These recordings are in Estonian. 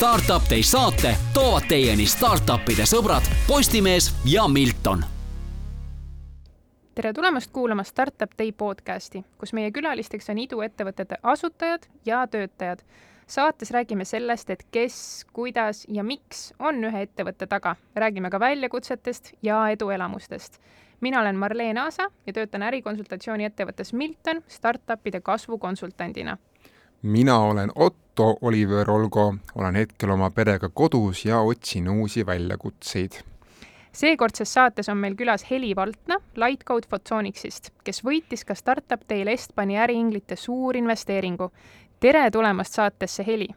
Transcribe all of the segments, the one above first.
Startup Day saate toovad teieni startup'ide sõbrad Postimees ja Milton. tere tulemast kuulama Startup Day podcasti, kus meie külalisteks on iduettevõtete asutajad ja töötajad. saates räägime sellest, et kes, kuidas ja miks on ühe ettevõtte taga. räägime ka väljakutsetest ja eduelamustest mina olen Marleen Aasa ja töötan ärikonsultatsiooni ettevõttes Milton startupide kasvukonsultandina. Mina olen Otto Oliver Olgo, olen hetkel oma perega kodus ja otsin uusi väljakutseid. seekordses saates on meil külas Heli Valtna Lightcode Photonicsist, kes võitis ka Startup Day'l Estbani äriinglite suurinvesteeringu. tere tulemast saatesse, Heli!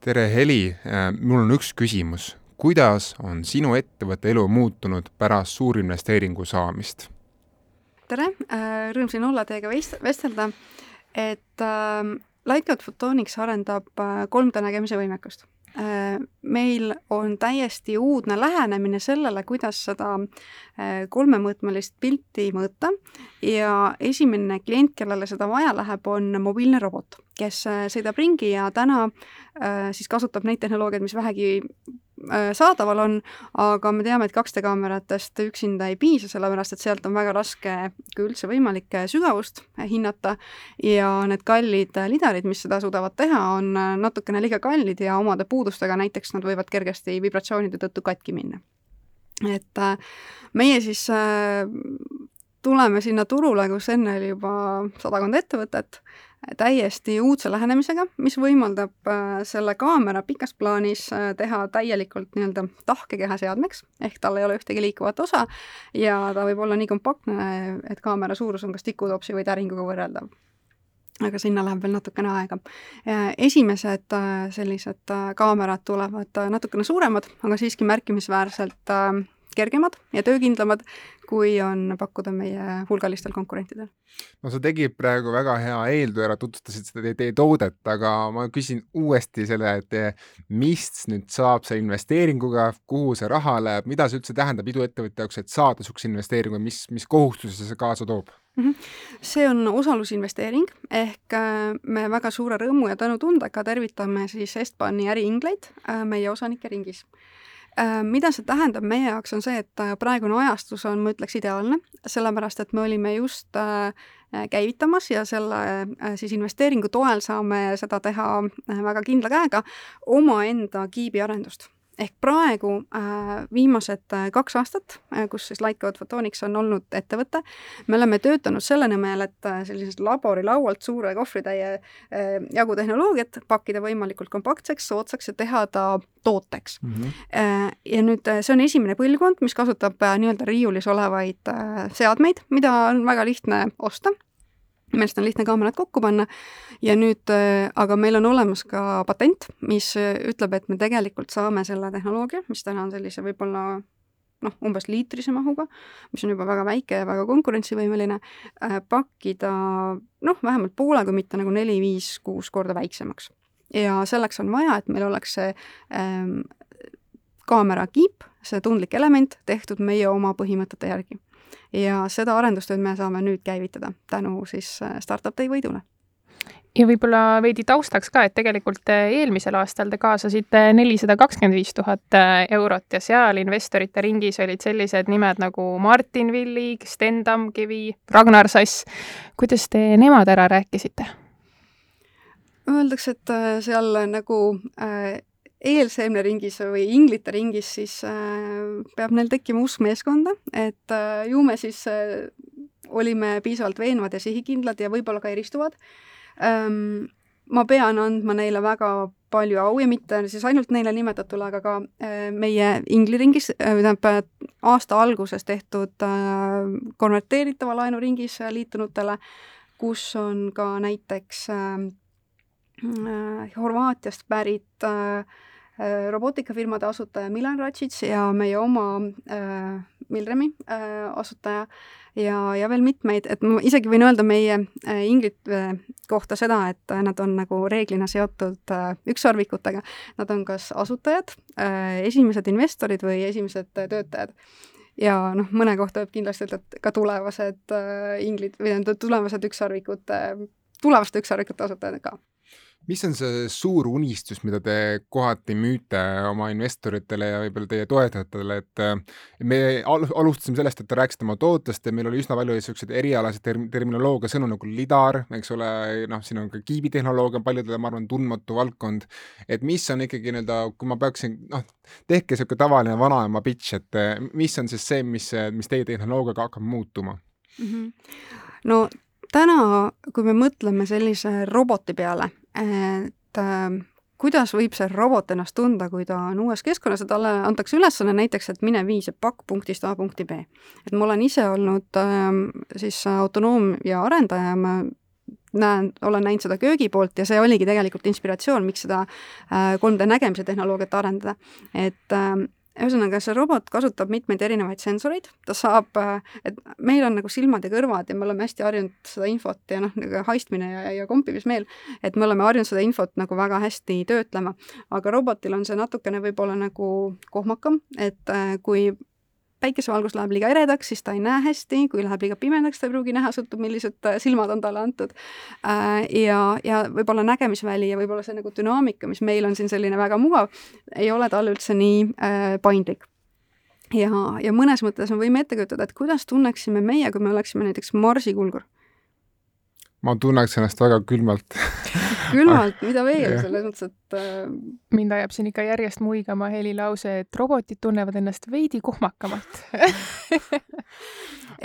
tere, Heli! mul on üks küsimus kuidas on sinu ettevõtte elu muutunud pärast suurinvesteeringu saamist? tere, äh, rõõm siin olla teiega vestelda, et äh, Lightcloud Photonics arendab äh, 3D nägemise võimekust äh,. meil on täiesti uudne lähenemine sellele, kuidas seda äh, kolmemõõtmelist pilti mõõta ja esimene klient, kellele seda vaja läheb, on mobiilne robot, kes äh, sõidab ringi ja täna äh, siis kasutab neid tehnoloogiaid, mis vähegi Äh, saadaval on, aga me teame, et 2D kaameratest üksinda ei piisa, sellepärast et sealt on väga raske kui üldse võimalik äh, sügavust äh, hinnata ja need kallid lidarid, mis seda suudavad teha, on natukene liiga kallid ja omade puudustega näiteks nad võivad kergesti vibratsioonide tõttu katki minna. et meie siis tuleme sinna turule, kus enne oli juba sadakond ettevõtet, täiesti uudse lähenemisega, mis võimaldab äh, selle kaamera pikas plaanis äh, teha täielikult nii-öelda tahkekeha seadmeks, ehk tal ei ole ühtegi liikuvat osa ja ta võib olla nii kompaktne, et kaamera suurus on kas tikutopsi või täringuga võrreldav aga sinna läheb veel natukene aega. esimesed äh, sellised kaamerad tulevad natukene suuremad, aga siiski märkimisväärselt kergemad ja töökindlamad, kui on pakkuda meie hulgalistel konkurentidel. no sa tegid praegu väga hea eeltöö ära, tutvustasid seda teie toodet, aga ma küsin uuesti selle, et mis nüüd saab selle investeeringuga, kuhu see raha läheb, mida see üldse tähendab iduettevõtja jaoks, et saada niisuguse investeeringu, mis, mis kohustusi see kaasa toob? Mhm. see on osalusinvesteering ehk äh, me väga suure rõõmu ja tänutundega tervitame siis Estbani äriingleid äh, meie osanike ringis mida see tähendab meie jaoks, on see, et äh, praegune ajastus on, ma ütleks, ideaalne, sellepärast et me olime just äh, käivitamas ja selle siis investeeringu toel saame seda teha väga kindla käega omaenda kiibiarendust ehk praegu äh, viimased äh, kaks aastat äh,, kus siis Lightcode Photonics on olnud ettevõte, me oleme töötanud selle nimel, et sellisest laborilaualt suure kohvritäie jagu tehnoloogiat pakkida võimalikult kompaktseks, soodsaks ja teha ta tooteks mm. -hmm. Ja nüüd see on esimene põlvkond, mis kasutab nii-öelda riiulis olevaid seadmeid, mida on väga lihtne osta millest on lihtne kaamerad kokku panna ja nüüd äh, aga meil on olemas ka patent, mis äh, ütleb, et me tegelikult saame selle tehnoloogia, mis täna on sellise võib-olla noh, umbes liitrise mahuga, mis on juba väga väike ja väga konkurentsivõimeline, äh, pakkida noh, vähemalt poole, kui mitte nagu neli-viis-kuus korda väiksemaks. ja selleks on vaja, et meil oleks see ähm, kaamera kiip, see tundlik element, tehtud meie oma põhimõtete järgi ja seda arendustööd me saame nüüd käivitada tänu siis äh, Startup Day võidule ja võib-olla veidi taustaks ka, et tegelikult äh, eelmisel aastal te kaasasite nelisada kakskümmend viis tuhat äh, eurot ja seal investorite ringis olid sellised nimed nagu Martin Villig, Sten Tamkivi, Ragnar Sass. kuidas te nemad ära rääkisite? Öeldakse, et seal nagu eelseemneringis või inglite ringis, siis äh, peab neil tekkima usk meeskonda, et äh, ju me siis äh, olime piisavalt veenvad ja sihikindlad ja võib-olla ka eristuvad ähm,. ma pean andma neile väga palju au ja mitte siis ainult neile nimetatule, aga ka meie ingliringis äh,, tähendab aasta alguses tehtud konverteeritava laenuringis liitunutele, kus on ka näiteks Horvaatiast pärit Äh, robootikafirmade asutaja Milan Ratšits ja meie oma äh, Milremi äh, asutaja. Ja, ja veel mitmeid, et ma isegi võin öelda meie äh, inglite äh, kohta seda, et nad on nagu reeglina seotud äh, ükssarvikutega. Nad on kas asutajad äh,, esimesed investorid või esimesed äh, töötajad. Ja noh, mõne kohta võib kindlasti öelda, et ka tulevased äh, inglid või tähendab, tulevased ükssarvikute, tulevaste ükssarvikute asutajad ka mis on see suur unistus, mida te kohati müüte oma investoritele ja võib-olla teie toetajatele, et me al alustasime sellest, et te rääkisite oma tootest ja meil oli üsna palju niisuguseid erialaseid term terminoloogia sõnu nagu lidar, eks ole, noh, siin on ka kiibitehnoloogia paljudele, ma arvan, tundmatu valdkond. et mis on ikkagi nii-öelda, kui ma peaksin, noh, tehke niisugune tavaline vanaema pitch, et mis on siis see, mis, mis teie tehnoloogiaga hakkab muutuma mm? -hmm. no täna, kui me mõtleme sellise roboti peale, et äh, kuidas võib see robot ennast tunda, kui ta on uues keskkonnas ja talle antakse ülesanne näiteks, et mine vii see pakk punktist A punkti B. et ma olen ise olnud äh, siis autonoomia arendaja, ma näen, olen näinud seda köögi poolt ja see oligi tegelikult inspiratsioon, miks seda äh, 3D nägemise tehnoloogiat arendada. et äh, ühesõnaga, see robot kasutab mitmeid erinevaid sensoreid, ta saab, et meil on nagu silmad ja kõrvad ja me oleme hästi harjunud seda infot ja noh, nagu haistmine ja, ja kompimismeel, et me oleme harjunud seda infot nagu väga hästi töötlema. aga robotil on see natukene võib-olla nagu kohmakam, et kui päikesevalgus läheb liiga eredaks, siis ta ei näe hästi, kui läheb liiga pimedaks, ta ei pruugi näha, sõltub, millised äh, silmad on talle antud. Äh, ja, ja võib-olla nägemisväli ja võib-olla see nagu dünaamika, mis meil on siin selline väga mugav, ei ole tal üldse nii äh, paindlik. Ja, ja mõnes mõttes me võime ette kujutada, et kuidas tunneksime meie, kui me oleksime näiteks Marsi kulgur? Ma tunneks ennast väga külmalt. Külmalt, mida veel, selles mõttes, et äh... mind ajab siin ikka järjest muigama helilause, et robotid tunnevad ennast veidi kohmakamalt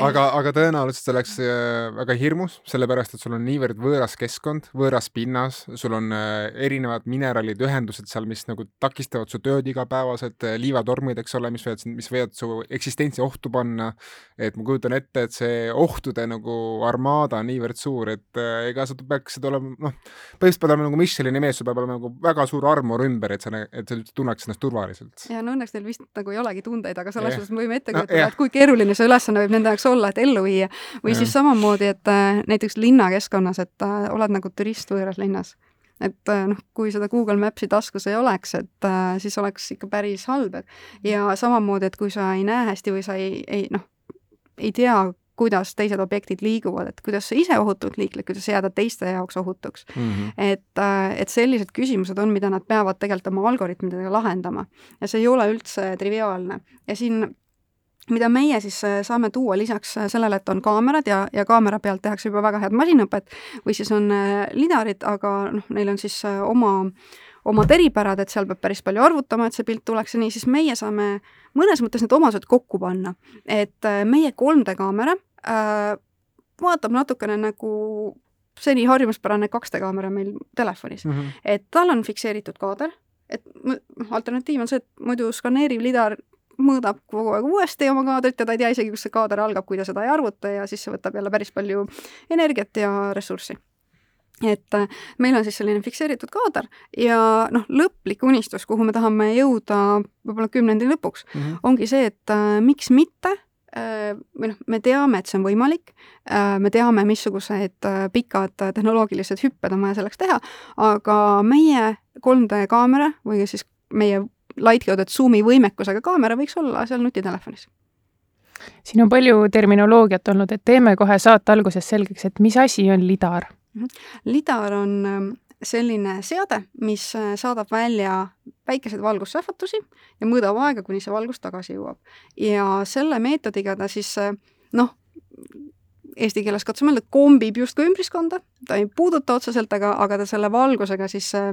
aga, aga tõenäoliselt see oleks äh, väga hirmus, sellepärast et sul on niivõrd võõras keskkond, võõras pinnas, sul on äh, erinevad mineraalid, ühendused seal, mis nagu takistavad su tööd igapäevaselt, liivatormid, eks ole, mis võivad, mis võivad su eksistentsi ohtu panna. et ma kujutan ette, et see ohtude nagu armaada on niivõrd suur, et et ega sa peaksid olema, noh, põhimõtteliselt pead olema nagu Michelini mees, sul peab olema nagu väga suur armor ümber, et sa, et sa tunneks ennast turvaliselt. ja no õnneks neil vist nagu ei olegi tundeid, aga selles suhtes me võime ette kujutada no,, et kui keeruline see ülesanne võib nende jaoks olla, et ellu viia. või ja. siis samamoodi, et äh, näiteks linnakeskkonnas, et äh, oled nagu turist võõras linnas et äh, noh, kui seda Google Maps'i taskus ei oleks, et äh, siis oleks ikka päris halb, et ja samamoodi, et kui sa ei näe hästi või sa ei, ei noh, ei tea, kuidas teised objektid liiguvad, et kuidas sa ise ohutult liikled, kuidas jääda teiste jaoks ohutuks mm. -hmm. et, äh, et sellised küsimused on, mida nad peavad tegelikult oma algoritmidega lahendama ja see ei ole üldse triviaalne ja siin mida meie siis äh, saame tuua lisaks äh, sellele, et on kaamerad ja, ja kaamera pealt tehakse juba väga head masinõpet või siis on lidarid, aga noh, neil on siis oma äh, omad eripärad, et seal peab päris palju arvutama, et see pilt tuleks ja nii, siis meie saame mõnes mõttes need omadused kokku panna. et äh, meie 3D kaamera äh, vaatab natukene nagu seni harjumuspärane 2D kaamera meil telefonis mm. -hmm. et tal on fikseeritud kaader, et noh, alternatiiv on see, et muidu skaneeriv lidar mõõdab kogu aeg uuesti oma kaadrit ja ta ei tea isegi, kus see kaader algab, kui ta seda ei arvuta ja siis see võtab jälle päris palju energiat ja ressurssi et äh, meil on siis selline fikseeritud kaader ja noh, lõplik unistus, kuhu me tahame jõuda võib-olla kümnendi lõpuks mm, -hmm. ongi see, et äh, miks mitte äh, või noh, me teame, et see on võimalik, äh, me teame, missugused pikad tehnoloogilised hüpped on vaja selleks teha, aga meie 3D kaamera või siis meie lightcoded Zoomi võimekusega kaamera võiks olla seal nutitelefonis siin on palju terminoloogiat olnud, et teeme kohe saate alguses selgeks, et mis asi on lidar. Lidar on ähm, selline seade, mis äh, saadab välja väikeseid valgussähvatusi ja mõõdab aega, kuni see valgus tagasi jõuab. ja selle meetodiga ta siis äh, noh, eesti keeles katsume öelda, kombib justkui ümbruskonda, ta ei puuduta otseselt, aga, aga ta selle valgusega siis äh,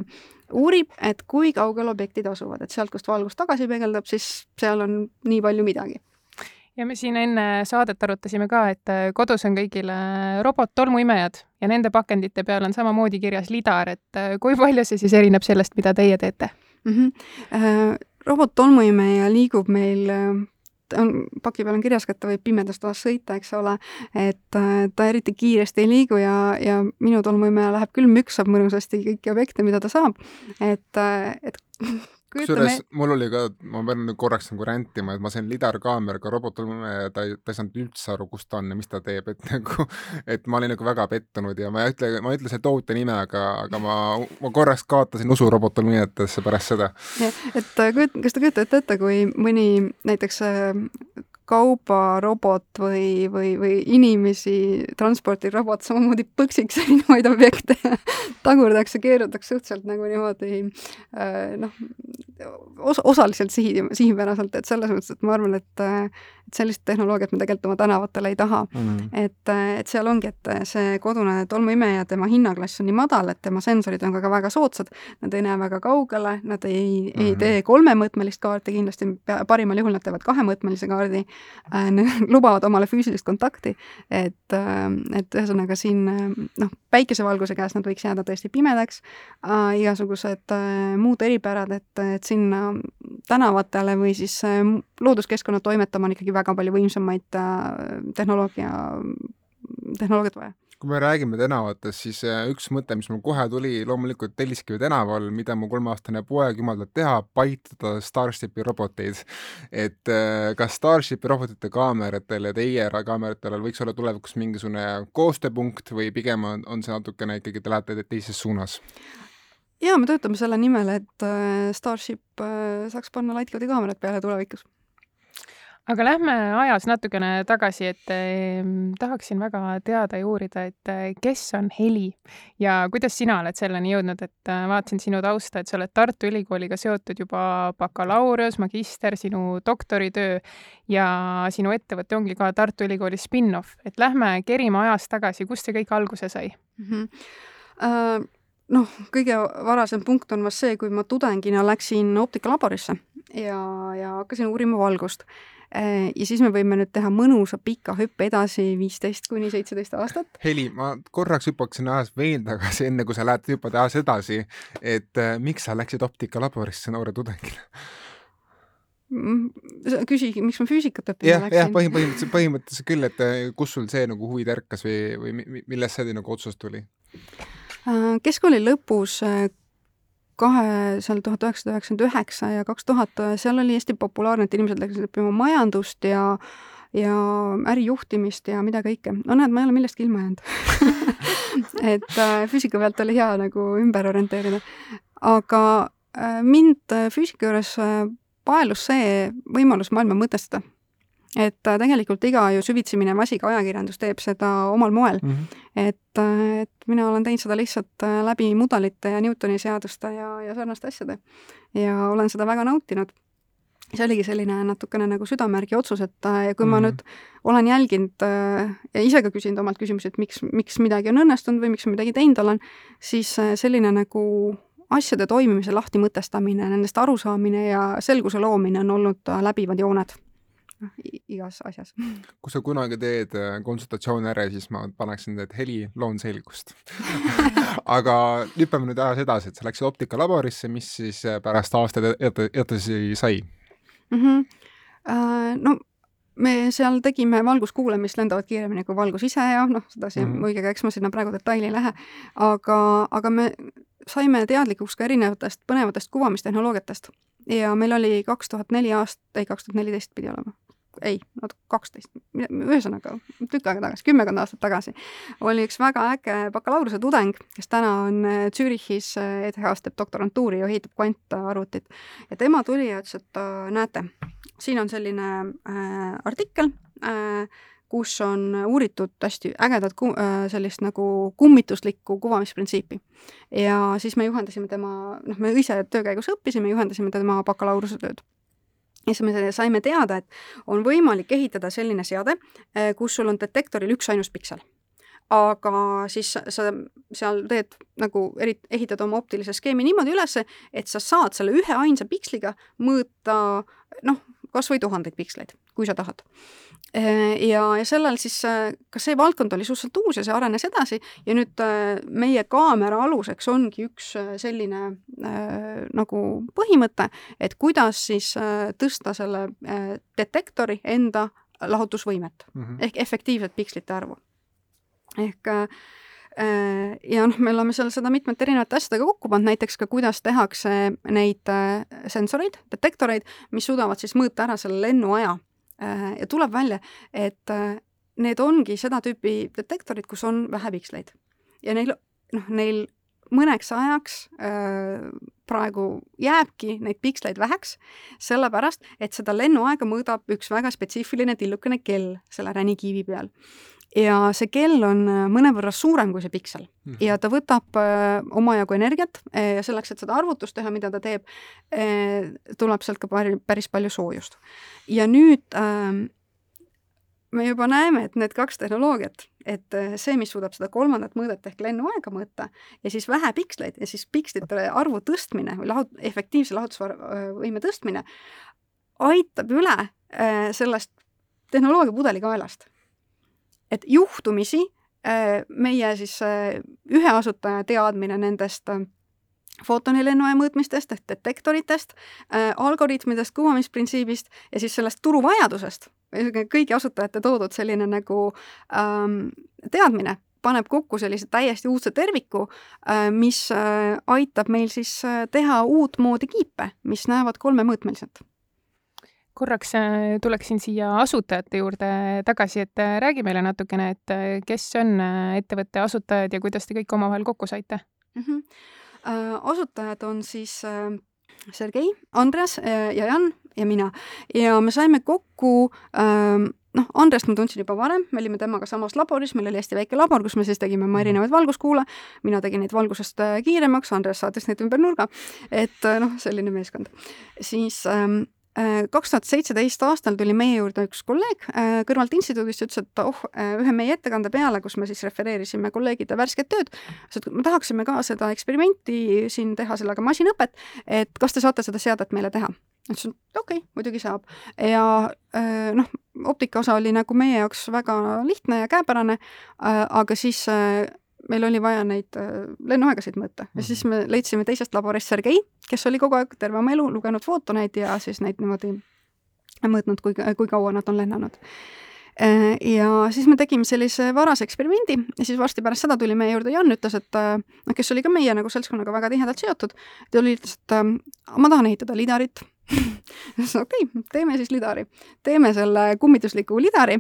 uurib, et kui kaugel objektid asuvad, et sealt, kust valgus tagasi peegeldab, siis seal on nii palju midagi ja me siin enne saadet arutasime ka, et äh, kodus on kõigil robot-tolmuimejad ja nende pakendite peal on samamoodi kirjas lidar, et äh, kui palju see siis erineb sellest, mida teie teete mm? -hmm. robot-tolmuimeja liigub meil on, paki peal on kirjas ka, et ta võib pimedas toas sõita, eks ole, et ta eriti kiiresti ei liigu ja, ja minu tolmuimeja läheb küll, müksab mõnusasti kõiki objekte, mida ta saab. et, et kusjuures mul oli ka, ma pean nüüd korraks nagu rändima, et ma sain lidarkaameraga robotolme ja ta ei, ta ei saanud üldse aru, kus ta on ja mis ta teeb, et nagu, et ma olin nagu väga pettunud ja ma ei ütle, ma ei ütle selle toote nime, aga, aga ma, ma korraks kaotasin usu robotolminetesse pärast seda. et kas te kujutate ette, kui mõni näiteks äh, kaubarobot või, või, või inimesi transportiv robot samamoodi põksiks erinevaid objekte tagurdaks ja keerutaks suhteliselt nagu niimoodi äh, noh, os-, osaliselt sihi, sihipäraselt, et selles mõttes, et ma arvan, et et sellist tehnoloogiat me tegelikult oma tänavatele ei taha mm. -hmm. et, et seal ongi, et see kodune tolmuimeja, tema hinnaklass on nii madal, et tema sensorid on ka, ka väga soodsad, nad ei näe väga kaugele, nad ei mm, -hmm. ei mhm. tee kolmemõõtmelist kaarti, kindlasti parimal juhul nad teevad kahemõõtmelise kaardi äh,, lubavad omale füüsilist kontakti, et äh,, et ühesõnaga siin noh, päikesevalguse käes nad võiks jääda tõesti pimedaks äh,, igasugused äh, muud eripärad, et, et sinna tänavatele või siis äh, looduskeskkonna toimetama on ikkagi väga palju võimsamaid äh, tehnoloogia, tehnoloogiat vaja kui me räägime tänavatest, siis äh, üks mõte, mis mul kohe tuli, loomulikult Telliskivi tänaval, mida mu kolmeaastane poeg jumaldab teha, paigutada Starshipi roboteid. et kas Starshipi robotite kaameratel ja teie kaameratel võiks olla tulevikus mingisugune koostööpunkt või pigem on, on see natukene ikkagi, te lähete teises suunas? jaa, me töötame selle nimel, et äh, Starship äh, saaks panna Lightcloudi kaamerad peale tulevikus. Aga lähme ajas natukene tagasi, et eh, tahaksin väga teada ja uurida, et eh, kes on Heli ja kuidas sina oled selleni jõudnud, et eh, vaatasin sinu tausta, et sa oled Tartu Ülikooliga seotud juba bakalaureus, magister, sinu doktoritöö ja sinu ettevõte ongi ka Tartu Ülikooli spin-off, et lähme kerime ajas tagasi, kust see kõik alguse sai mm? -hmm. Uh noh, kõige varasem punkt on vast see, kui ma tudengina läksin optikalaborisse ja, ja hakkasin uurima valgust. Äh, ja siis me võime nüüd teha mõnusa pika hüppe edasi, viisteist kuni seitseteist aastat. Heli, ma korraks hüppaksin ajas veel tagasi, enne kui sa lähed hüppad ajas edasi, et äh, miks sa läksid optikalaborisse noore tudengina? Mm, küsi, miks ma füüsikat õppima läksin? jah, põhimõtteliselt, põhimõtteliselt küll, et äh, kus sul see nagu huvi tärkas või, või millest see nagu otsus tuli? Keskkooli lõpus kahe, seal tuhat üheksasada üheksakümmend üheksa ja kaks tuhat, seal oli hästi populaarne, et inimesed läksid õppima majandust ja ja ärijuhtimist ja mida kõike. no näed, ma ei ole millestki ilma jäänud et äh, füüsika pealt oli hea nagu ümber orienteerida. aga äh, mind füüsika juures äh, paelus see võimalus maailma mõtestada et äh, tegelikult iga ju süvitsi minev asi, ka ajakirjandus teeb seda omal moel mm. -hmm. et, äh, et mina olen teinud seda lihtsalt äh, läbi mudelite ja Newtoni seaduste ja, ja sarnaste asjade. ja olen seda väga nautinud. see oligi selline natukene nagu südamärgi otsus, et ja kui mm -hmm. ma mhm. nüüd olen jälginud ja ise ka küsinud omalt küsimusi, et miks, miks midagi on õnnestunud või miks ma midagi teinud olen, siis selline nagu asjade toimimise lahti mõtestamine, nendest arusaamine ja selguse loomine on olnud läbivad jooned noh, igas asjas. kui sa kunagi teed äh, konsultatsiooni ära, siis ma paneksin, et heli, loon selgust aga hüppame nüüd ajas edasi, et sa läksid optikalaborisse, mis siis äh, pärast aastaid edasi sai mm? -hmm. Uh, no me seal tegime valguskuulamist, lendavad kiiremini kui valgus ise ja noh, sedasi mm -hmm. muidugi, eks ma sinna praegu detaili ei lähe, aga, aga me saime teadlikuks ka erinevatest põnevatest kuvamistehnoloogiatest ja meil oli kaks tuhat neli aast-, ei, kaks tuhat neliteist pidi olema ei, kaksteist, ühesõnaga tükk aega tagasi, kümmekond aastat tagasi, oli üks väga äge bakalaureuse tudeng, kes täna on äh, Zürichis ETH-s teeb doktorantuuri ja ehitab kvantarvutit. ja tema tuli ja ütles, et äh, näete, siin on selline äh, artikkel äh,, kus on uuritud hästi ägedat äh, sellist nagu kummituslikku kuvamisprintsiipi. ja siis me juhendasime tema, noh, me ise töö käigus õppisime, juhendasime tema bakalaureuse tööd ja siis me saime teada, et on võimalik ehitada selline seade, eh, kus sul on detektoril üksainus piksel. aga siis sa seal teed nagu eri, ehitad oma optilise skeemi niimoodi üles, et sa saad selle ühe ainsa piksliga mõõta noh, kas või tuhandeid piksleid, kui sa tahad. Äh, ja, ja sellel siis, äh, ka see valdkond oli suhteliselt uus ja see arenes edasi ja nüüd äh, meie kaamera aluseks ongi üks selline äh, nagu põhimõte, et kuidas siis äh, tõsta selle äh, detektori enda lahutusvõimet mm -hmm. ehk efektiivset pikslite arvu. ehk ja noh, me oleme seal seda mitmete erinevate asjadega kokku pannud, näiteks ka kuidas tehakse neid sensoreid, detektoreid, mis suudavad siis mõõta ära selle lennuaja ja tuleb välja, et äh, need ongi seda tüüpi detektorid, kus on vähe piksleid. ja neil, noh, neil mõneks ajaks äh, praegu jääbki neid piksleid väheks, sellepärast et seda lennuaega mõõdab üks väga spetsiifiline tillukene kell selle ränikiivi peal ja see kell on äh, mõnevõrra suurem kui see piksel mm -hmm. ja ta võtab äh, omajagu energiat äh, ja selleks, et seda arvutust teha, mida ta teeb äh,, tuleb sealt ka päris palju soojust. ja nüüd äh, me juba näeme, et need kaks tehnoloogiat, et see, mis suudab seda kolmandat mõõdet ehk lennuaega mõõta ja siis vähe piksleid ja siis pikslite arvu tõstmine või lahut-, efektiivse lahutusvõime tõstmine aitab üle äh, sellest tehnoloogia pudelikaelast et juhtumisi äh, meie siis äh, ühe asutaja teadmine nendest äh, footonilennuaja mõõtmistest ehk detektoritest, algoritmidest, kuvamisprintsiibist ja siis sellest turuvajadusest, kõigi asutajate toodud selline nagu ähm, teadmine paneb kokku sellise täiesti uudse terviku, mis aitab meil siis teha uutmoodi kiipe, mis näevad kolmemõõtmeliselt korraks äh, tuleksin siia asutajate juurde tagasi, et äh, räägi meile natukene, et äh, kes on ettevõtte asutajad ja kuidas te kõik omavahel kokku saite mm? -hmm. asutajad on siis Sergei, Andres ja Jan ja mina ja me saime kokku ähm, noh, Andrest ma tundsin juba varem, me olime temaga samas laboris, meil oli hästi väike labor, kus me siis tegime oma erinevaid valguskuule, mina tegin neid valgusest kiiremaks, Andres saatis neid ümber nurga, et noh, selline meeskond. siis ähm, Äh, kaks tuhat seitseteist aastal tuli meie juurde üks kolleeg äh, kõrvalt instituudist ja ütles, et oh, äh, ühe meie ettekande peale, kus me siis refereerisime kolleegide värsket tööd, ütles, et me tahaksime ka seda eksperimenti siin teha, sellega masinõpet, et kas te saate seda seadet meile teha? ütlesin, okei okay,, muidugi saab. ja noh, optika osa oli nagu meie jaoks väga lihtne ja käepärane, aga siis meil oli vaja neid äh, lennuaegasid mõõta. Ja siis me leidsime teisest laborist Sergei, kes oli kogu aeg terve oma elu lugenud footoneid ja siis neid niimoodi mõõtnud, kui, kui kaua nad on lennanud. Äh, ja siis me tegime sellise varase eksperimendi ja siis varsti pärast seda tuli meie juurde Jan, ütles, et äh, noh, kes oli ka meie nagu seltskonnaga väga tihedalt seotud, ta oli, ütles, et ma tahan ehitada lidarit okei okay,, teeme siis lidari. teeme selle kummitusliku lidari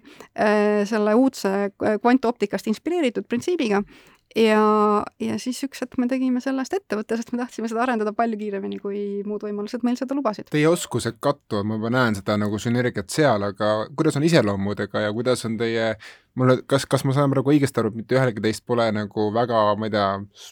selle uudse kvantoptikast inspireeritud printsiibiga ja, ja siis üks hetk me tegime sellest ettevõtte, sest me tahtsime seda arendada palju kiiremini, kui muud võimalused meil seda lubasid. Teie oskused kattuvad, ma juba näen seda nagu sünergiat seal, aga kuidas on iseloomudega ja kuidas on teie, mulle, kas, kas ma saan praegu õigesti aru, et mitte ühelgi teist pole nagu väga, ma ei tea,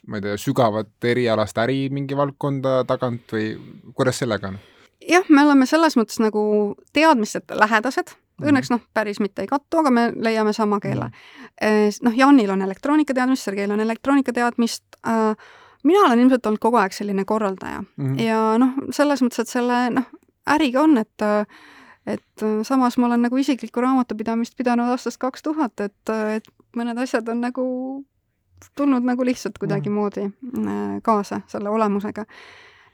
ma ei tea, sügavat erialast äri mingi valdkonda tagant või kuidas sellega on? Jah, me oleme selles mõttes nagu teadmisteta lähedased Mhm. Õnneks noh, päris mitte ei kattu, aga me leiame sama keele. Mhm. noh, Janil on elektroonikateadmist, Sergeil on elektroonikateadmist äh,, mina olen ilmselt olnud kogu aeg selline korraldaja mm -hmm. ja noh, selles mõttes, et selle noh, äriga on, et et samas ma olen nagu isiklikku raamatupidamist pidanud aastast kaks tuhat, et, et mõned asjad on nagu tulnud nagu lihtsalt kuidagimoodi äh, kaasa selle olemusega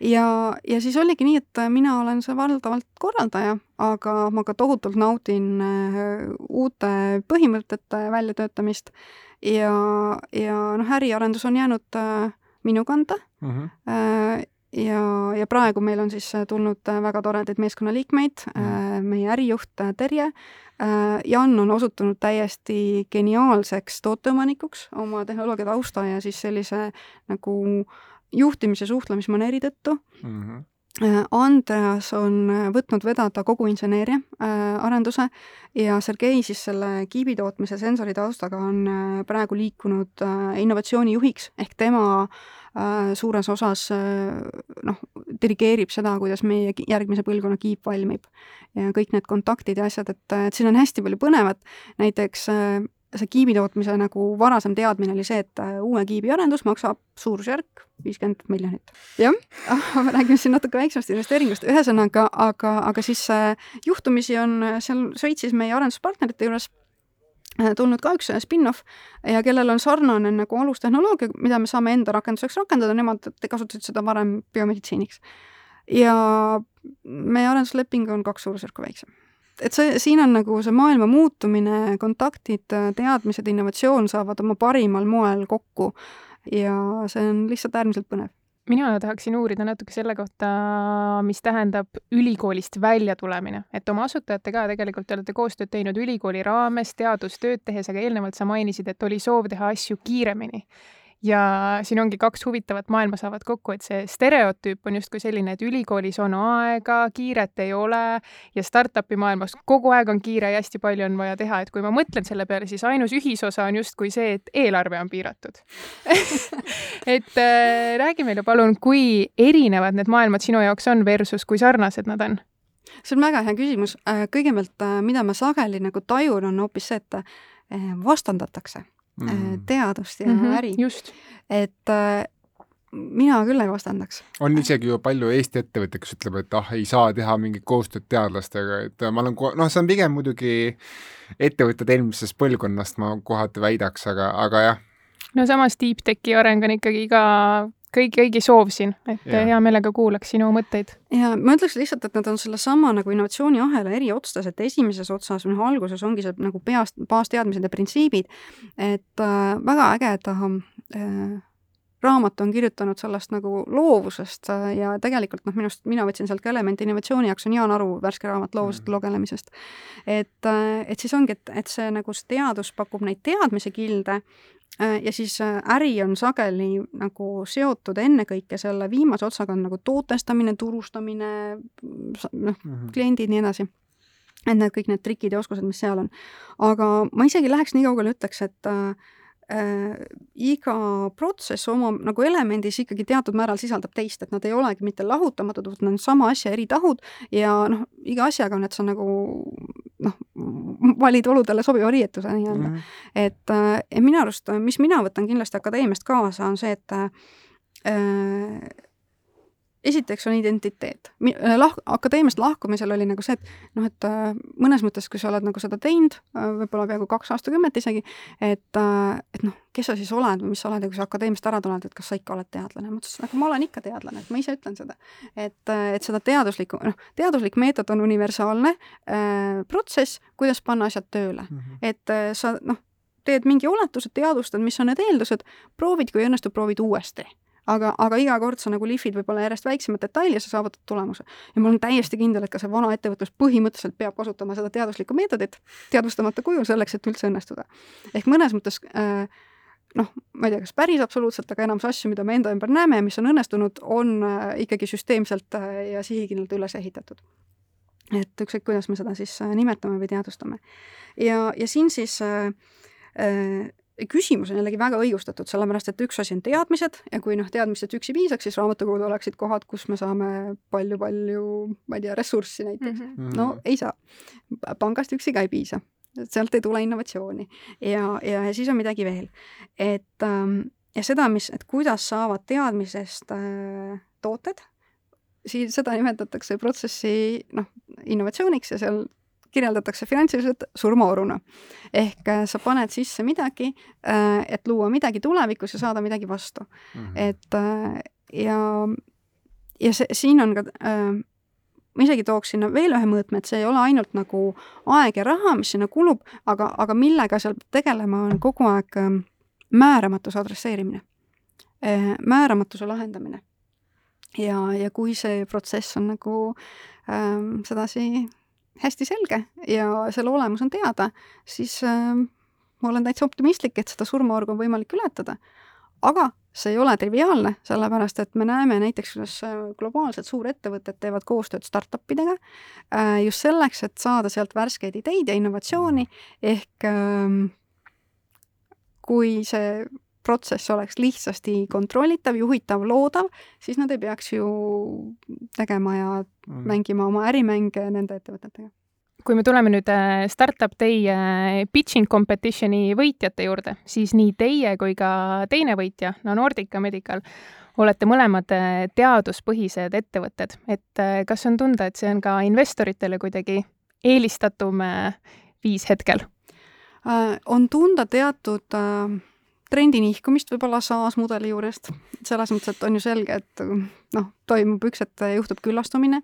ja, ja siis oligi nii, et mina olen see valdavalt korraldaja, aga ma ka tohutult naudin äh, uute põhimõtete väljatöötamist ja, ja noh, äriarendus on jäänud äh, minu kanda mm. -hmm. ja, ja praegu meil on siis tulnud väga toredaid meeskonnaliikmeid mm, -hmm. meie ärijuht Terje, Jan on osutunud täiesti geniaalseks tooteomanikuks oma tehnoloogia tausta ja siis sellise nagu äh, juhtimise suhtlemismaneeri tõttu mm. -hmm. Andreas on võtnud vedada kogu inseneeria äh, arenduse ja Sergei siis selle kiibi tootmise sensori taustaga on äh, praegu liikunud äh, innovatsioonijuhiks ehk tema äh, suures osas äh, noh, dirigeerib seda, kuidas meie järgmise põlvkonna kiip valmib. ja kõik need kontaktid ja asjad, et, et siin on hästi palju põnevat, näiteks äh, see kiibi tootmise nagu varasem teadmine oli see, et äh, uue kiibi arendus maksab suurusjärk viiskümmend miljonit. jah, me räägime siin natuke väiksemast investeeringust, ühesõnaga, aga, aga siis äh, juhtumisi on seal Šveitsis meie arenduspartnerite juures äh, tulnud ka üks spin-off ja kellel on sarnane nagu alustehnoloogia, mida me saame enda rakenduseks rakendada, nemad kasutasid seda varem biomeditsiiniks. ja meie arendusleping on kaks suurusjärku väiksem et see, siin on nagu see maailma muutumine, kontaktid, teadmised, innovatsioon saavad oma parimal moel kokku. Ja see on lihtsalt äärmiselt põnev. Mina tahaksin uurida natuke selle kohta, mis tähendab ülikoolist väljatulemine, et oma asutajatega tegelikult te olete koostööd teinud ülikooli raames teadustööd tehes, aga eelnevalt sa mainisid, et oli soov teha asju kiiremini ja siin ongi kaks huvitavat maailma saavad kokku, et see stereotüüp on justkui selline, et ülikoolis on aega, kiiret ei ole ja startup'i maailmas kogu aeg on kiire ja hästi palju on vaja teha, et kui ma mõtlen selle peale, siis ainus ühisosa on justkui see, et eelarve on piiratud et äh, räägi meile palun, kui erinevad need maailmad sinu jaoks on versus kui sarnased nad on? see on väga hea küsimus. Äh, kõigepealt, äh, mida ma sageli nagu tajun, on hoopis see, et äh, vastandatakse mm. teadust ja mm -hmm, äri. et mina küll ei vastandaks. on isegi ju palju Eesti ettevõtteid, kes ütleb, et ah, ei saa teha mingit koostööd teadlastega, et ma olen, noh, see on pigem muidugi ettevõtted eelmisest põlvkonnast, ma kohati väidaks, aga, aga jah. no samas Deep Techi areng on ikkagi ka kõigi, kõigi soov siin, et ja. hea meelega kuulaks sinu mõtteid. ja ma ütleks lihtsalt, et nad on sellesama nagu innovatsiooniahela eri otstes, et esimeses otsas, noh alguses ongi see nagu peast, baasteadmised ja printsiibid, et äh, väga ägeda äh, raamat on kirjutanud sellest nagu loovusest äh, ja tegelikult noh, minu arust mina võtsin sealt ka elemente innovatsiooni jaoks, on Jaan Aru värske raamat loovusest mm. lugelemisest. et, äh, et siis ongi, et, et see nagu see teadus pakub neid teadmise kilde ja siis äh, äri on sageli nagu seotud ennekõike selle viimase otsaga on nagu tootestamine, turustamine, noh -hmm., kliendid, nii edasi. et need kõik need trikid ja oskused, mis seal on. aga ma isegi läheks nii kaugele, ütleks, et äh, äh, iga protsess oma nagu elemendis ikkagi teatud määral sisaldab teist, et nad ei olegi mitte lahutamatud, vaid nad on sama asja eri tahud ja noh, iga asjaga on, et sa nagu noh, valid oludele sobiva riietuse nii-öelda mm. -hmm. et äh, minu arust, mis mina võtan kindlasti akadeemiast kaasa, on see, et äh, esiteks on identiteet. Äh, lah-, akadeemiast lahkumisel oli nagu see, et noh, et äh, mõnes mõttes, kui sa oled nagu seda teinud, äh, võib-olla peaaegu kaks aastakümmet isegi, et, et noh, kes sa siis oled või mis sa oled ja kui sa akadeemiast ära tuled, et kas sa ikka oled teadlane. ma ütlesin, aga ma olen ikka teadlane, et ma ise ütlen seda. et, et seda teaduslikku, noh, teaduslik meetod on universaalne äh, protsess, kuidas panna asjad tööle mm. -hmm. et äh, sa noh, teed mingi oletuse, teadvustad, mis on need eeldused, proovid, kui õnnestub, proovid uuesti aga, aga iga kord sa nagu lihvid võib-olla järjest väiksemat detaili ja sa saavutad tulemuse. ja ma olen täiesti kindel, et ka see vana ettevõtlus põhimõtteliselt peab kasutama seda teaduslikku meetodit teadvustamata kujul selleks, et üldse õnnestuda. ehk mõnes mõttes äh, noh, ma ei tea, kas päris absoluutselt, aga enamus asju, mida me enda ümber näeme, mis on õnnestunud, on äh, ikkagi süsteemselt äh, ja sihikindlalt üles ehitatud. et ükskõik, kuidas me seda siis äh, nimetame või teadvustame. ja, ja siin siis äh, äh, küsimus on jällegi väga õigustatud, sellepärast et üks asi on teadmised ja kui noh, teadmistest üksi piisaks, siis raamatukogud oleksid kohad, kus me saame palju-palju, ma ei tea, ressurssi näiteks mm. -hmm. no ei saa. pangast üksi ka ei piisa, sealt ei tule innovatsiooni ja, ja, ja siis on midagi veel, et ähm, ja seda, mis, et kuidas saavad teadmisest äh, tooted, siis seda nimetatakse protsessi noh, innovatsiooniks ja seal kirjeldatakse finantsiliselt surmaoruna. ehk äh, sa paned sisse midagi, äh, et luua midagi tulevikus ja saada midagi vastu mm. -hmm. et äh, ja, ja see, siin on ka ma isegi tooks sinna veel ühe mõõtme, et see ei ole ainult nagu aeg ja raha, mis sinna kulub, aga, aga millega seal peab tegelema, on kogu aeg määramatuse adresseerimine, määramatuse lahendamine. ja, ja kui see protsess on nagu ähm, sedasi hästi selge ja selle olemus on teada, siis äh, ma olen täitsa optimistlik, et seda surmaorgu on võimalik ületada. aga see ei ole triviaalne, sellepärast et me näeme näiteks, kuidas äh, globaalsed suurettevõtted teevad koostööd startup idega äh, just selleks, et saada sealt värskeid ideid ja innovatsiooni, ehk äh, kui see protsess oleks lihtsasti kontrollitav, juhitav, loodav, siis nad ei peaks ju tegema ja mm. mängima oma ärimänge nende ettevõtetega kui me tuleme nüüd äh, Startup Day äh, pitching competition'i võitjate juurde, siis nii teie kui ka teine võitja, no Nordica Medical, olete mõlemad äh, teaduspõhised ettevõtted, et kas on tunda, et see on ka investoritele kuidagi eelistatum viis hetkel? on tunda teatud äh trendi nihkumist võib-olla SaaS mudeli juurest, selles mõttes, et on ju selge, et noh, toimub üks, et juhtub küllastumine,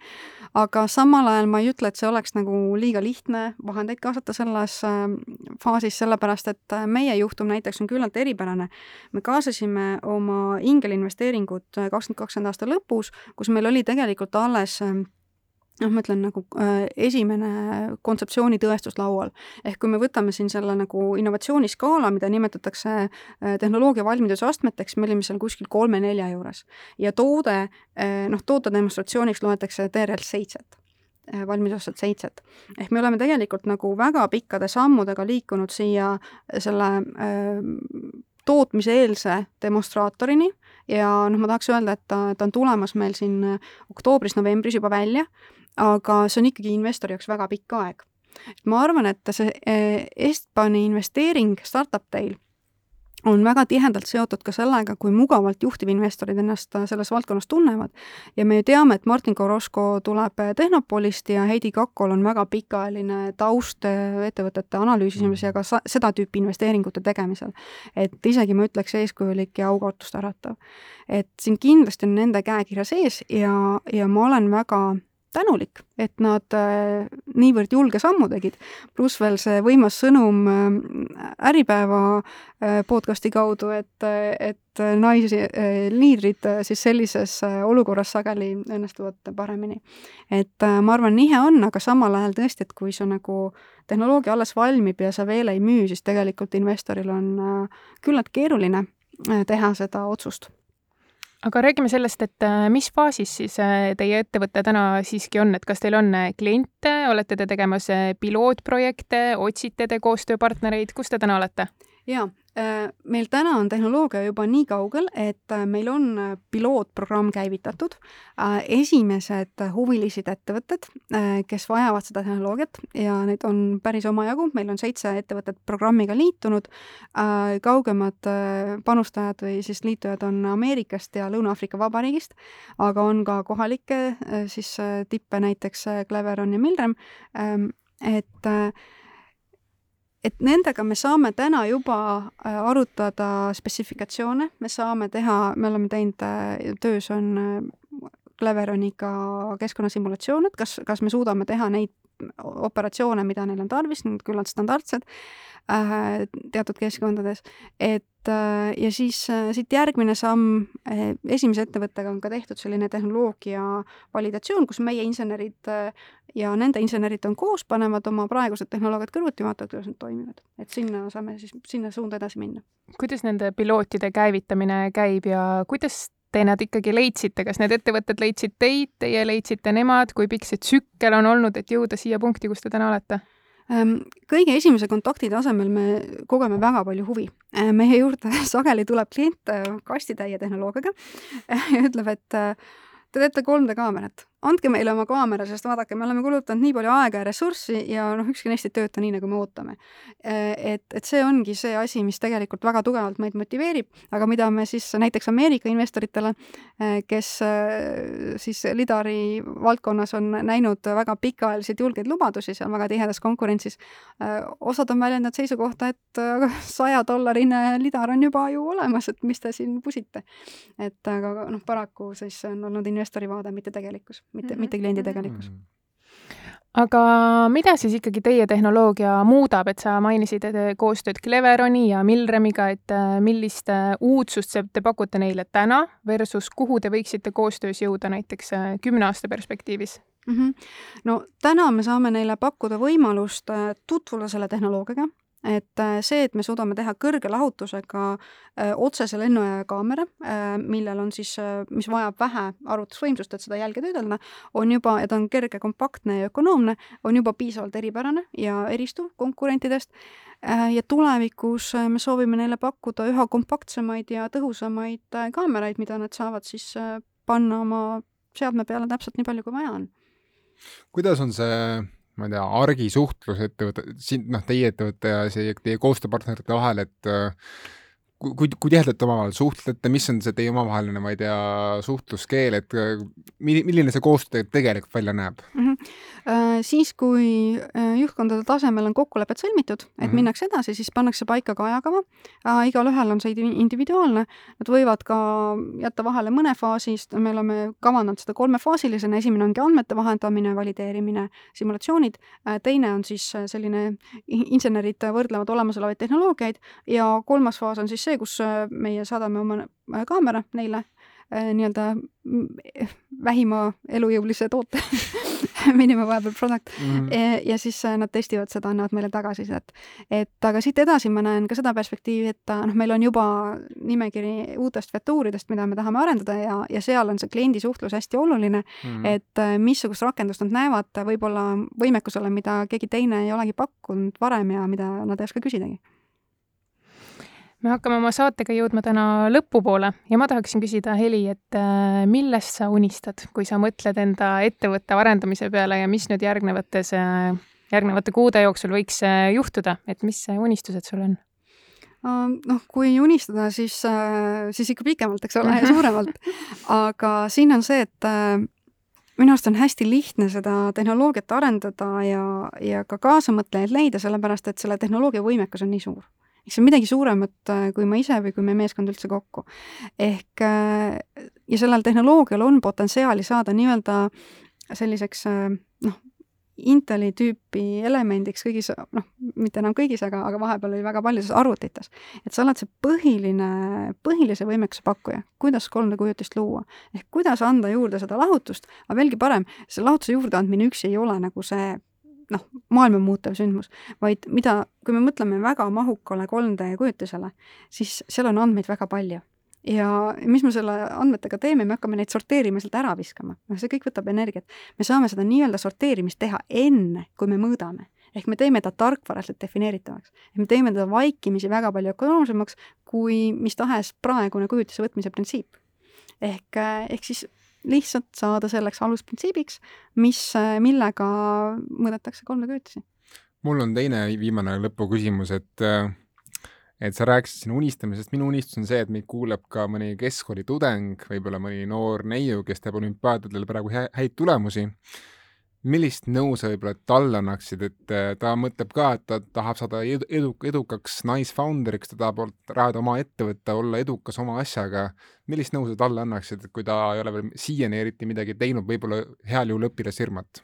aga samal ajal ma ei ütle, et see oleks nagu liiga lihtne vahendeid kaasata selles äh, faasis, sellepärast et meie juhtum näiteks on küllalt eripärane. me kaasasime oma ingelinvesteeringut kakskümmend kakskümmend aasta lõpus, kus meil oli tegelikult alles äh, noh, ma ütlen nagu äh, esimene kontseptsiooni tõestus laual. ehk kui me võtame siin selle nagu innovatsiooniskaala, mida nimetatakse äh, tehnoloogia valmiduse astmeteks, me olime seal kuskil kolme-nelja juures. ja toode äh,, noh, toote demonstratsiooniks loetakse TRL seitset äh, valmidusastet seitset. ehk me oleme tegelikult nagu väga pikkade sammudega liikunud siia selle äh, tootmiseelse demonstraatorini ja noh, ma tahaks öelda, et ta, ta on tulemas meil siin oktoobris-novembris juba välja aga see on ikkagi investori jaoks väga pikk aeg. ma arvan, et see eh, Estbani investeering Startup Teil on väga tihedalt seotud ka sellega, kui mugavalt juhtivinvestorid ennast selles valdkonnas tunnevad. ja me ju teame, et Martin Koroško tuleb Tehnopolist ja Heidi Kakol on väga pikaajaline taust ettevõtete analüüsimisel ja ka seda tüüpi investeeringute tegemisel. et isegi ma ütleks eeskujulik ja aukartust äratav. et siin kindlasti on nende käekirja sees ja, ja ma olen väga tänulik, et nad äh, niivõrd julge sammu tegid, pluss veel see võimas sõnum äh, Äripäeva äh, podcasti kaudu, et, et naisi, liidrid siis sellises olukorras sageli õnnestuvad paremini. et ma arvan, nihe on, aga samal ajal tõesti, et kui see nagu tehnoloogia alles valmib ja sa veel ei müü, siis tegelikult investoril on küllalt keeruline teha seda otsust aga räägime sellest, et äh, mis faasis siis äh, teie ettevõte täna siiski on, et kas teil on äh, kliente, olete te tegemas pilootprojekte, otsite te koostööpartnereid, kus te täna olete? jaa, meil täna on tehnoloogia juba nii kaugel, et äh, meil on äh, pilootprogramm käivitatud. esimesed huvilised ettevõtted, kes vajavad seda tehnoloogiat ja neid on päris omajagu, meil on seitse ettevõtet programmiga liitunud. kaugemad panustajad või siis liitujad on Ameerikast ja Lõuna-Aafrika Vabariigist, aga on ka kohalikke siis tippe, näiteks Cleveron ja Milrem. Et et nendega me saame täna juba äh, arutada spetsifikatsioone, me saame teha, me oleme teinud, äh, töös on äh, Cleveroniga keskkonnasimulatsioon, et kas, kas me suudame teha neid operatsioone, mida neil on tarvis, need küllalt standardsed äh, teatud keskkondades, et äh, ja siis äh, siit järgmine samm äh,, esimese ettevõttega on ka tehtud selline tehnoloogia validatsioon, kus meie insenerid äh, ja nende insenerid on koos, panevad oma praegused tehnoloogiad kõrvuti, vaatavad, kuidas need toimivad. et sinna saame siis, sinna suunda edasi minna. kuidas nende pilootide käivitamine käib ja kuidas te nad ikkagi leidsite, kas need ettevõtted leidsid teid, teie leidsite nemad, kui pikk see tsükkel on olnud, et jõuda siia punkti, kus te täna olete? Ehm, kõige esimese kontakti tasemel me kogeme väga palju huvi. Ehm, meie juurde sageli tuleb klient äh, kastitäie tehnoloogiaga ja ütleb, et te teete 3D kaamerat andke meile oma kaamera, sest vaadake, me oleme kulutanud nii palju aega ja ressurssi ja noh, ükski neist ei tööta nii, nagu me ootame. Et, et see ongi see asi, mis tegelikult väga tugevalt meid motiveerib, aga mida me siis näiteks Ameerika investoritele, kes siis lidari valdkonnas on näinud väga pikaajaliselt julgeid lubadusi seal väga tihedas konkurentsis, osad on väljendanud seisukohta, et saja dollarine lidar on juba ju olemas, et mis te siin pusite. et aga noh, paraku siis on olnud investori vaade, mitte tegelikkus mitte mm, -hmm. mitte kliendi tegelikkus mm. -hmm aga mida siis ikkagi teie tehnoloogia muudab, et sa mainisid koostööd Cleveroni ja Milremiga, et äh, millist äh, uudsust te pakute neile täna versus kuhu te võiksite koostöös jõuda näiteks äh, kümne aasta perspektiivis? Mm -hmm. no täna me saame neile pakkuda võimalust tutvuda selle tehnoloogiaga, et äh, see, et me suudame teha kõrge lahutusega äh, otsese lennuaja kaamera äh,, millel on siis mis vajab vähe arvutusvõimsust, et seda jälge töödelda, on juba, ja ta on kerge, kompaktne ja ökonoomne, on juba piisavalt eripärane ja eristuv konkurentidest ja tulevikus me soovime neile pakkuda üha kompaktsemaid ja tõhusamaid kaameraid, mida nad saavad siis panna oma seadme peale täpselt nii palju, kui vaja on. kuidas on see ma ei tea, argisuhtlus ettevõtte, siin noh, teie ettevõtte ja see teie koostööpartnerite vahel, et kui, kui tihedalt te omavahel suhtlete, mis on see teie omavaheline, ma ei tea, suhtluskeel, et milline see koostöö tegelikult välja näeb mm? -hmm. Siis, kui äh, juhtkondade tasemel on kokkulepped sõlmitud, et mm -hmm. minnakse edasi, siis pannakse paika ka ajakava. igalühel on see individuaalne, nad võivad ka jätta vahele mõne faasi, sest me oleme kavandanud seda kolmefaasilisena, esimene ongi andmete vahendamine, valideerimine, simulatsioonid, äh, teine on siis selline, insenerid võrdlevad olemasolevaid tehnoloogiaid. Ja kolmas faas on siis see, kus äh, meie saadame oma äh, kaamera neile äh, nii-öelda vähima elujõulise toote minimum viable product mm. ja, ja siis äh, nad testivad seda, annavad meile tagasisidet. et aga siit edasi ma näen ka seda perspektiivi, et noh, meil on juba nimekiri uutest featuuridest, mida me tahame arendada ja, ja seal on see kliendisuhtlus hästi oluline mm., et missugust rakendust nad näevad võib-olla võimekusele, mida keegi teine ei olegi pakkunud varem ja mida nad ei oska küsidagi me hakkame oma saatega jõudma täna lõpupoole ja ma tahaksin küsida, Heli, et äh, millest sa unistad, kui sa mõtled enda ettevõtte arendamise peale ja mis nüüd järgnevates, äh, järgnevate kuude jooksul võiks äh, juhtuda, et mis unistused sul on? noh, kui unistada, siis, siis ikka pikemalt, eks ole, ja suuremalt. aga siin on see, et minu arust on hästi lihtne seda tehnoloogiat arendada ja, ja ka kaasamõtlejaid leida, sellepärast et selle tehnoloogia võimekus on nii suur eks see on midagi suuremat äh, kui ma ise või kui meie meeskond üldse kokku. ehk äh, ja sellel tehnoloogial on potentsiaali saada nii-öelda selliseks äh, noh, Inteli tüüpi elemendiks kõigis, noh, mitte enam kõigis, aga, aga vahepeal oli väga paljudes arvutites. et sa oled see põhiline, põhilise võimekuse pakkuja, kuidas 3D kujutist luua. ehk kuidas anda juurde seda lahutust, aga veelgi parem, see lahutuse juurdeandmine üksi ei ole nagu see noh, maailma muutev sündmus, vaid mida, kui me mõtleme väga mahukale 3D kujutisele, siis seal on andmeid väga palju. ja mis me selle andmetega teeme, me hakkame neid sorteerima, sealt ära viskama. noh, see kõik võtab energiat. me saame seda nii-öelda sorteerimist teha enne, kui me mõõdame. ehk me teeme ta tarkvaraselt defineeritavaks. me teeme teda vaikimisi väga palju ökonoomsemaks kui mis tahes praegune kujutise võtmise printsiip. ehk, ehk siis lihtsalt saada selleks alusprintsiibiks, mis, millega mõõdetakse 3D kujutisi. mul on teine viimane lõpuküsimus, et et sa rääkisid siin unistamisest, minu unistus on see, et meid kuuleb ka mõni keskkoolitudeng, võib-olla mõni noor neiu, kes teeb olümpiaadidel praegu häid tulemusi millist nõu sa võib-olla talle annaksid, et äh, ta mõtleb ka, et ta tahab saada edu, edu, edukaks naisfounderiks, ta tahab rajada oma ettevõtte, olla edukas oma asjaga. millist nõu sa talle annaksid, kui ta ei ole veel siiani eriti midagi teinud, võib-olla heal juhul õpilasfirmat?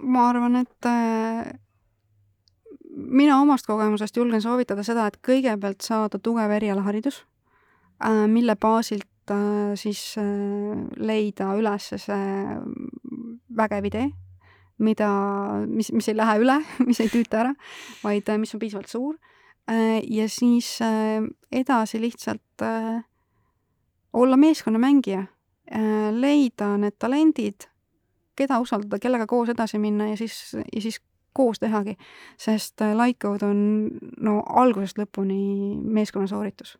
ma arvan, et äh, mina omast kogemusest julgen soovitada seda, et kõigepealt saada tugev erialaharidus, äh, mille baasilt siis leida üles see vägev idee, mida, mis, mis ei lähe üle, mis ei tüüta ära, vaid äh, mis on piisavalt suur. Äh, ja siis äh, edasi lihtsalt olla meeskonnamängija, leida need talendid, keda usaldada, kellega koos edasi minna ja siis, ja siis koos tehagi, sest Lightcode on no algusest lõpuni meeskonna sooritus.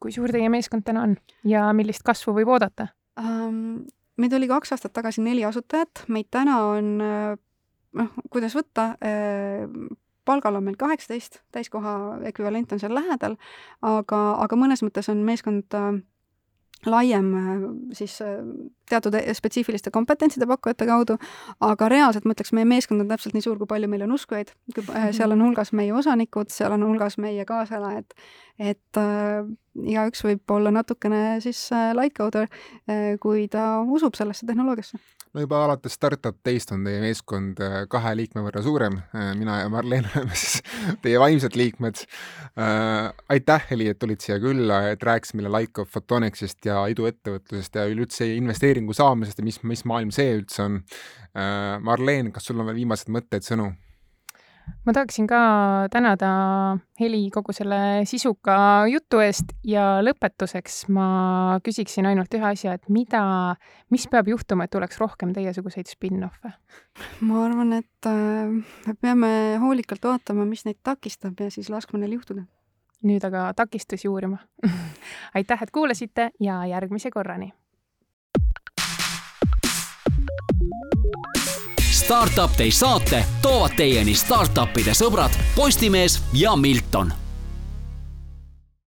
Kui suur teie meeskond täna on ja millist kasvu võib oodata um,? meid oli kaks aastat tagasi neli asutajat, meid täna on noh, kuidas võtta, palgal on meil kaheksateist, täiskoha ekvivalent on seal lähedal, aga, aga mõnes mõttes on meeskond laiem siis teatud spetsiifiliste kompetentside pakkujate kaudu, aga reaalselt ma ütleks, meie meeskond on täpselt nii suur, kui palju meil on uskujaid, mhm. seal on hulgas meie osanikud, seal on hulgas meie kaaselajad, et äh, igaüks võib olla natukene siis äh, lightcoder äh,, kui ta usub sellesse tehnoloogiasse. no juba alates startup teist on teie meeskond äh, kahe liikme võrra suurem, mina ja Marleen oleme siis teie vaimsed liikmed äh,. aitäh, Heli, et tulid siia külla, et rääkisime meile of Photonicsist ja iduettevõtlusest ja üleüldse investeeringu saamisest ja mis, mis maailm see üldse on. Marleen, kas sul on veel viimased mõtted, sõnu? Ma tahaksin ka tänada Heli kogu selle sisuka jutu eest ja lõpetuseks ma küsiksin ainult ühe asja, et mida, mis peab juhtuma, et tuleks rohkem teiesuguseid spin-off'e? ma arvan, et äh, me peame hoolikalt vaatama, mis neid takistab ja siis laskma neil juhtuda. nüüd aga takistusi uurima aitäh, et kuulasite ja järgmise korrani! Startup Day saate toovad teieni startup'ide sõbrad Postimees ja Milton